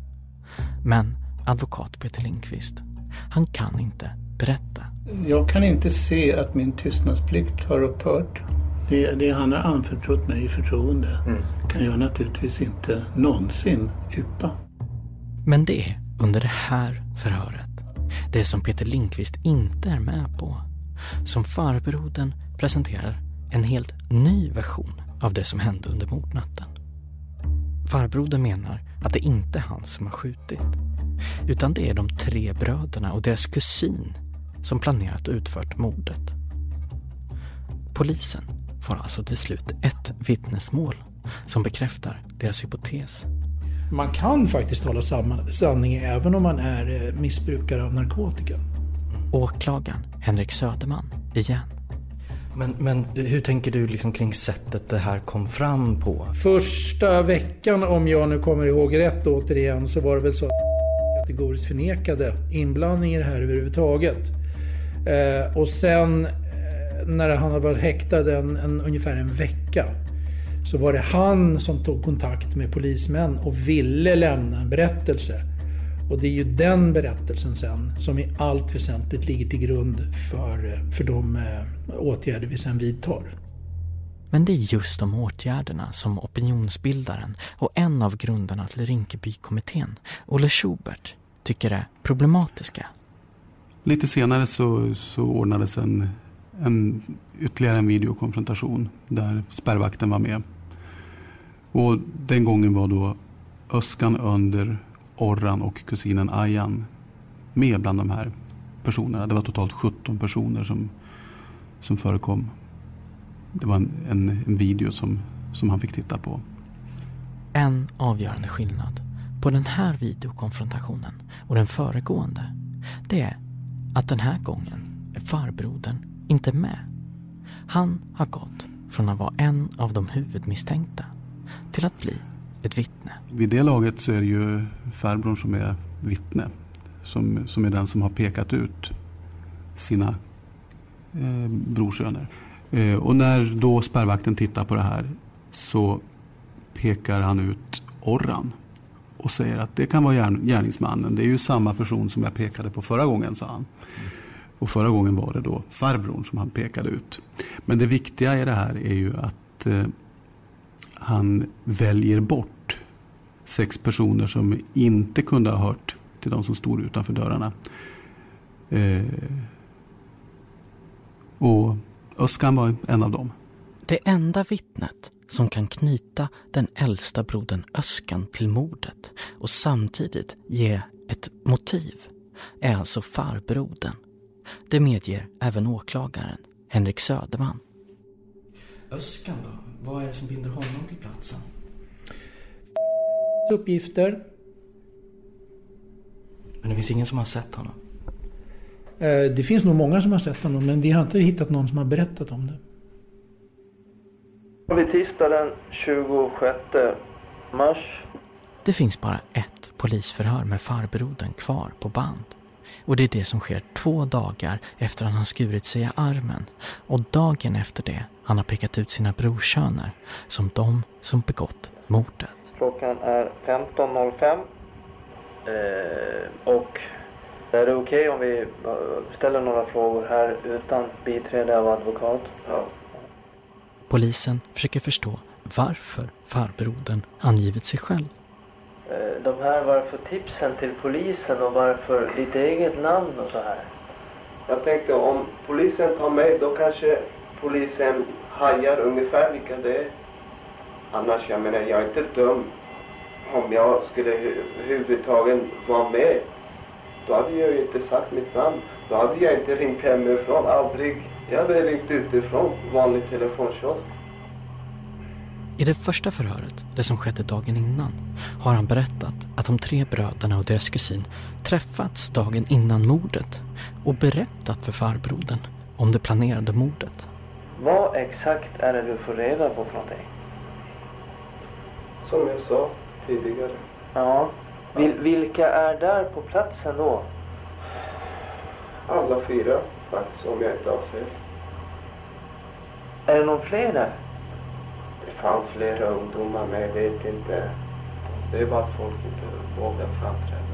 Men advokat Peter Lindqvist, han kan inte berätta. Jag kan inte se att min tystnadsplikt har upphört. Det, det han har anförtrott mig i förtroende mm. kan jag naturligtvis inte någonsin yppa. Men det är under det här förhöret, det som Peter Lindqvist inte är med på, som farbrodern presenterar en helt ny version av det som hände under mordnatten. Farbrodern menar att det inte är han som har skjutit, utan det är de tre bröderna och deras kusin som planerat och utfört mordet. Polisen får alltså till slut ett vittnesmål som bekräftar deras hypotes. Man kan faktiskt tala sanning även om man är eh, missbrukare av narkotika. Åklagaren Henrik Söderman igen. Men, men hur tänker du liksom kring sättet det här kom fram på? Första veckan, om jag nu kommer ihåg rätt återigen, så var det väl så att kategoriskt förnekade inblandning i det här överhuvudtaget. Eh, och sen eh, när han hade varit häktad en, en, ungefär en vecka så var det han som tog kontakt med polismän och ville lämna en berättelse. Och det är ju den berättelsen sen som i allt väsentligt ligger till grund för, för de eh, åtgärder vi sen vidtar. Men det är just de åtgärderna som opinionsbildaren och en av grundarna till Rinkebykommittén, Olle Schubert, tycker är problematiska. Lite senare så, så ordnades en, en, ytterligare en videokonfrontation där spärrvakten var med. Och den gången var då Öskan Önder Orran och kusinen Ayan med bland de här personerna. Det var totalt 17 personer som, som förekom. Det var en, en, en video som, som han fick titta på. En avgörande skillnad på den här videokonfrontationen och den föregående det är att den här gången är farbrodern inte med. Han har gått från att vara en av de huvudmisstänkta till att bli ett vittne. Vid det laget så är det ju farbrorn som är vittne. Som, som är den som har pekat ut sina eh, brorsöner. Eh, och när då spärrvakten tittar på det här så pekar han ut Orran och säger att det kan vara gärningsmannen. Det är ju samma person som jag pekade på förra gången, sa han. Och förra gången var det då farbrorn som han pekade ut. Men det viktiga i det här är ju att eh, han väljer bort sex personer som inte kunde ha hört till de som stod utanför dörrarna. Eh, och Öskan var en av dem. Det enda vittnet som kan knyta den äldsta brodern Öskan till mordet och samtidigt ge ett motiv är alltså farbrodern. Det medger även åklagaren Henrik Söderman. Öskan då? Vad är det som binder honom till platsen? Uppgifter. Men det finns ingen som har sett honom? Eh, det finns nog många som har sett honom men vi har inte hittat någon som har berättat om det. Vid tisdag den 26 mars. Det finns bara ett polisförhör med farbrodern kvar på band. Och det är det som sker två dagar efter att han skurit sig i armen och dagen efter det han har pekat ut sina brorsöner som de som begått mordet. Klockan är 15.05 eh, och är det okej okay om vi ställer några frågor här utan biträde av advokat? Ja. Polisen försöker förstå varför farbrodern angivit sig själv. Eh, de här, varför tipsen till polisen och varför ditt eget namn och så här? Jag tänkte om polisen tar mig då kanske polisen hajar ungefär vilka det är. Annars, jag menar, jag är inte dum om jag skulle överhuvudtaget vara med då hade jag ju inte sagt mitt namn. Då hade jag inte ringt hemifrån, aldrig. Jag hade ringt utifrån, vanlig telefonkiosk. I det första förhöret, det som skedde dagen innan, har han berättat att de tre bröderna och deras kusin träffats dagen innan mordet och berättat för farbrodern om det planerade mordet. Vad exakt är det du får reda på för någonting? Som jag sa tidigare. Ja. Vil, vilka är där på platsen då? Alla fyra faktiskt, om jag inte har fel. Är det någon fler där? Det fanns flera ungdomar, men jag vet inte. Det är bara att folk inte vågar framträda.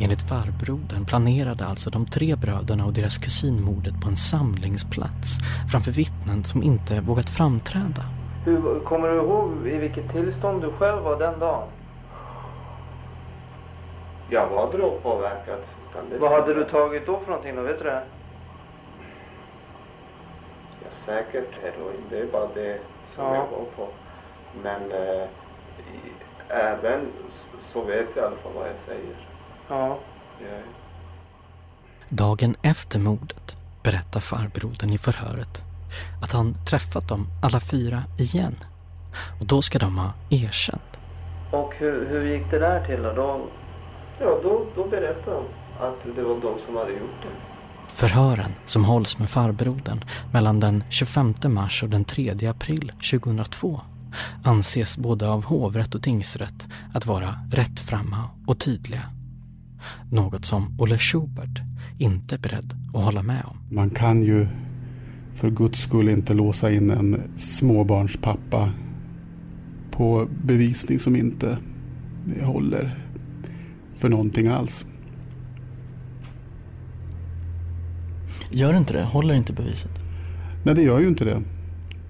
Enligt farbrodern planerade alltså de tre bröderna och deras kusin mordet på en samlingsplats framför vittnen som inte vågat framträda. Hur, kommer du ihåg i vilket tillstånd du själv var den dagen? Jag var drogpåverkad. Vad hade du tagit då för någonting då? Vet du det? Ja, säkert heroin. Det är bara det som Ja. jag går på. Men eh, i, även så vet jag i alla fall vad jag säger. Ja. Jag, Dagen efter mordet berättar farbrodern i förhöret att han träffat dem alla fyra igen. Och då ska de ha erkänt. Och hur, hur gick det där till då? då? Ja, då, då berättade de att det var de som hade gjort det. Förhören som hålls med farbrodern mellan den 25 mars och den 3 april 2002 anses både av hovrätt och tingsrätt att vara rättframma och tydliga. Något som Olle Schubert inte är beredd att hålla med om. Man kan ju för guds skull inte låsa in en småbarnspappa på bevisning som inte håller för någonting alls. Gör inte det? Håller inte beviset? Nej, det gör ju inte det.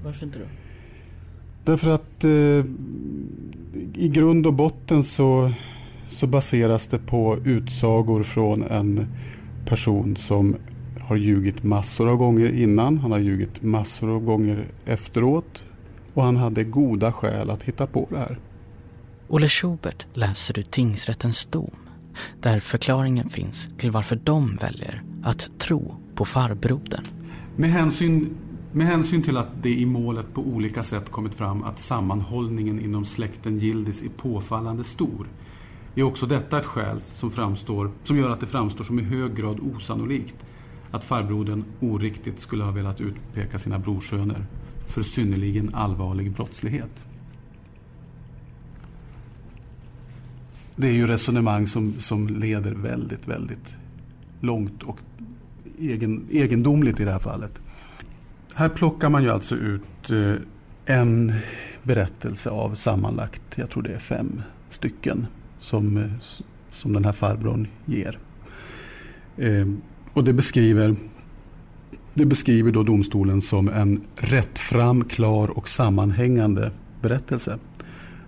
Varför inte då? Därför att eh, i grund och botten så, så baseras det på utsagor från en person som har ljugit massor av gånger innan. Han har ljugit massor av gånger efteråt. Och han hade goda skäl att hitta på det här. Olle Schubert läser ur tingsrättens dom där förklaringen finns till varför de väljer att tro på farbrodern. Med hänsyn, med hänsyn till att det i målet på olika sätt kommit fram att sammanhållningen inom släkten Gildis är påfallande stor är också detta ett skäl som, framstår, som gör att det framstår som i hög grad osannolikt att farbrodern oriktigt skulle ha velat utpeka sina brorsöner för synnerligen allvarlig brottslighet. Det är ju resonemang som, som leder väldigt, väldigt långt och egen, egendomligt i det här fallet. Här plockar man ju alltså ut eh, en berättelse av sammanlagt, jag tror det är fem stycken, som, eh, som den här farbrorn ger. Eh, och det beskriver, det beskriver då domstolen som en rättfram, klar och sammanhängande berättelse.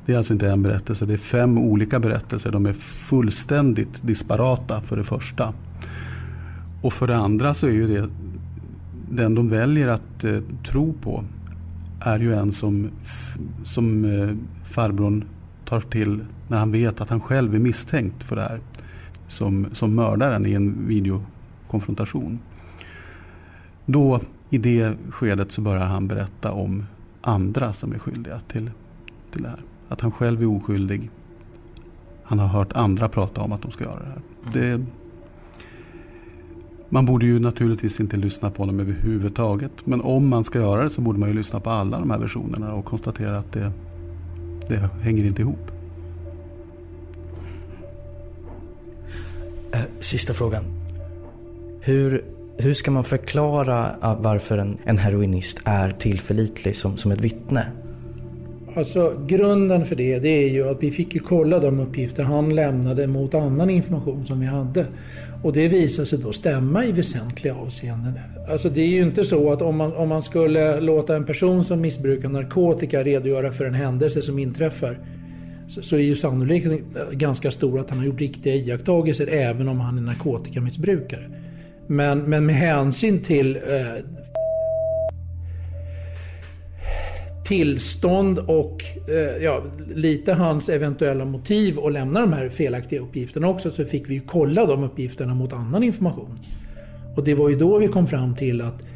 Det är alltså inte en berättelse, det är fem olika berättelser. De är fullständigt disparata för det första. Och för det andra så är ju det den de väljer att eh, tro på är ju en som, som eh, farbrorn tar till när han vet att han själv är misstänkt för det här. Som, som mördaren i en videokonfrontation. Då i det skedet så börjar han berätta om andra som är skyldiga till, till det här. Att han själv är oskyldig. Han har hört andra prata om att de ska göra det här. Det, man borde ju naturligtvis inte lyssna på honom överhuvudtaget. Men om man ska göra det så borde man ju lyssna på alla de här versionerna och konstatera att det, det hänger inte ihop. Eh, Sista frågan. Hur, hur ska man förklara ah, varför en, en heroinist är tillförlitlig som, som ett vittne? Alltså grunden för det, det är ju att vi fick ju kolla de uppgifter han lämnade mot annan information som vi hade. Och det visade sig då stämma i väsentliga avseenden. Alltså det är ju inte så att om man, om man skulle låta en person som missbrukar narkotika redogöra för en händelse som inträffar så, så är ju sannolikheten ganska stor att han har gjort riktiga iakttagelser även om han är narkotikamissbrukare. Men, men med hänsyn till eh, tillstånd och eh, ja, lite hans eventuella motiv att lämna de här felaktiga uppgifterna också så fick vi kolla de uppgifterna mot annan information. Och det var ju då vi kom fram till att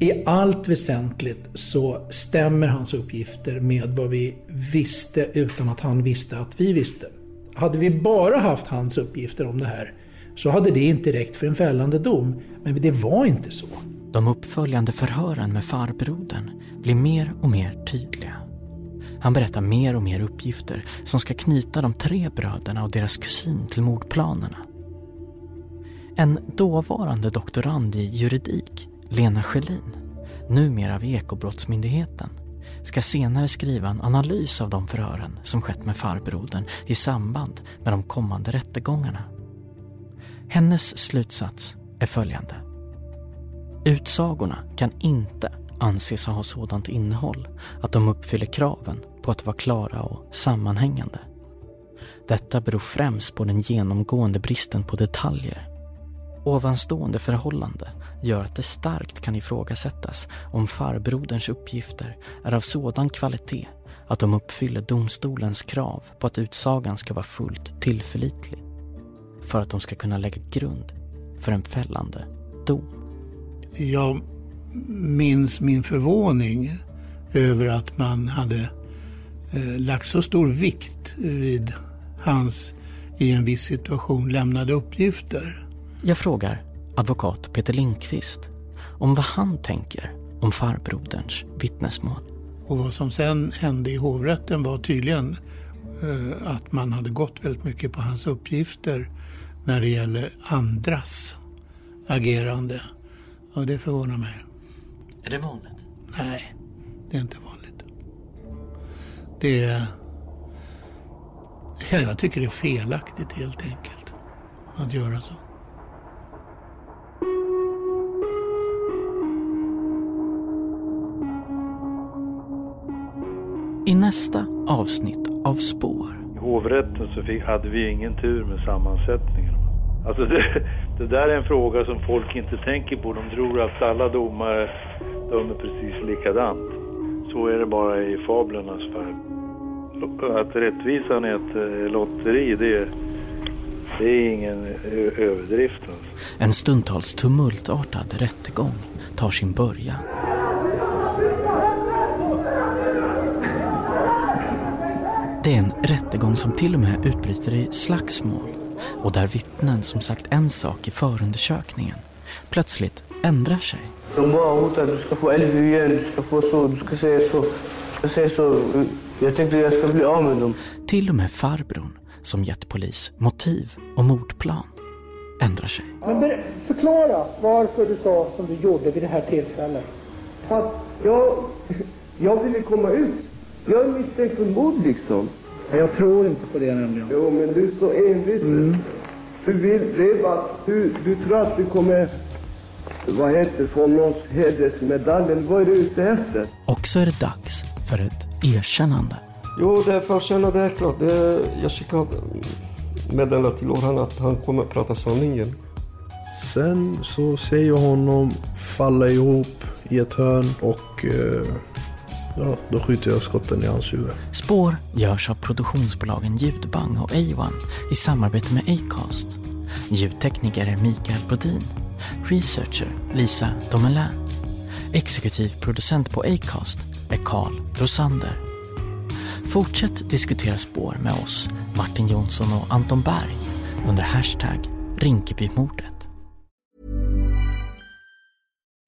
i allt väsentligt så stämmer hans uppgifter med vad vi visste utan att han visste att vi visste. Hade vi bara haft hans uppgifter om det här så hade det inte räckt för en fällande dom. Men det var inte så. De uppföljande förhören med farbrodern blir mer och mer tydliga. Han berättar mer och mer uppgifter som ska knyta de tre bröderna och deras kusin till mordplanerna. En dåvarande doktorand i juridik, Lena Schelin, numera vid Ekobrottsmyndigheten, ska senare skriva en analys av de förhören som skett med farbrodern i samband med de kommande rättegångarna. Hennes slutsats är följande. Utsagorna kan inte anses ha sådant innehåll att de uppfyller kraven på att vara klara och sammanhängande. Detta beror främst på den genomgående bristen på detaljer. Ovanstående förhållande gör att det starkt kan ifrågasättas om farbroderns uppgifter är av sådan kvalitet att de uppfyller domstolens krav på att utsagan ska vara fullt tillförlitlig för att de ska kunna lägga grund för en fällande dom. Jag minns min förvåning över att man hade eh, lagt så stor vikt vid hans i en viss situation lämnade uppgifter. Jag frågar advokat Peter Lindqvist om vad han tänker om farbroderns vittnesmål. Och vad som sen hände i hovrätten var tydligen eh, att man hade gått väldigt mycket på hans uppgifter när det gäller andras agerande. Och det förvånar mig. Är det vanligt? Nej, det är inte vanligt. Det är... Ja, jag tycker det är felaktigt helt enkelt att göra så. I nästa avsnitt av Spår I hovrätten så fick, hade vi ingen tur med sammansättningen. Alltså det, det där är en fråga som folk inte tänker på. De tror att alla domare dömer precis likadant. Så är det bara i fablernas värld. Att rättvisan är ett eh, lotteri, det, det är ingen eh, överdrift. Alltså. En stundtals tumultartad rättegång tar sin början. Det är en rättegång som till och med utbryter i slagsmål och där vittnen som sagt en sak i förundersökningen plötsligt ändrar sig. De bara hotar, du ska få LV igen, du ska få så, du ska säga så. Jag säger så, jag tänkte jag ska bli av med dem. Till och med farbrorn som gett polis motiv och mordplan ändrar sig. Men förklara varför du sa som du gjorde vid det här tillfället. För att jag, jag ville komma ut. Jag är misstänkt för mord liksom. Jag tror inte på det nämligen. Jo, men du är så envis. Mm. Du vill leva, du, du tror att du kommer, vad heter få någons hedersmedalj, vad är du ute efter? Och så är det dags för ett erkännande. Jo, det är för att känna det är klart. Det är, jag skickar meddelande till Orhan att han kommer att prata sanningen. Sen så ser jag honom falla ihop i ett hörn och eh, ja, då skjuter jag skotten i hans huvud. Spår görs av produktionsbolagen Ljudbang och A1 i samarbete med Acast. Ljudtekniker är Mikael Brodin. Researcher Lisa Domelin. Exekutiv producent på Acast är Carl Rosander. Fortsätt diskutera spår med oss, Martin Jonsson och Anton Berg under hashtag Rinkebymordet.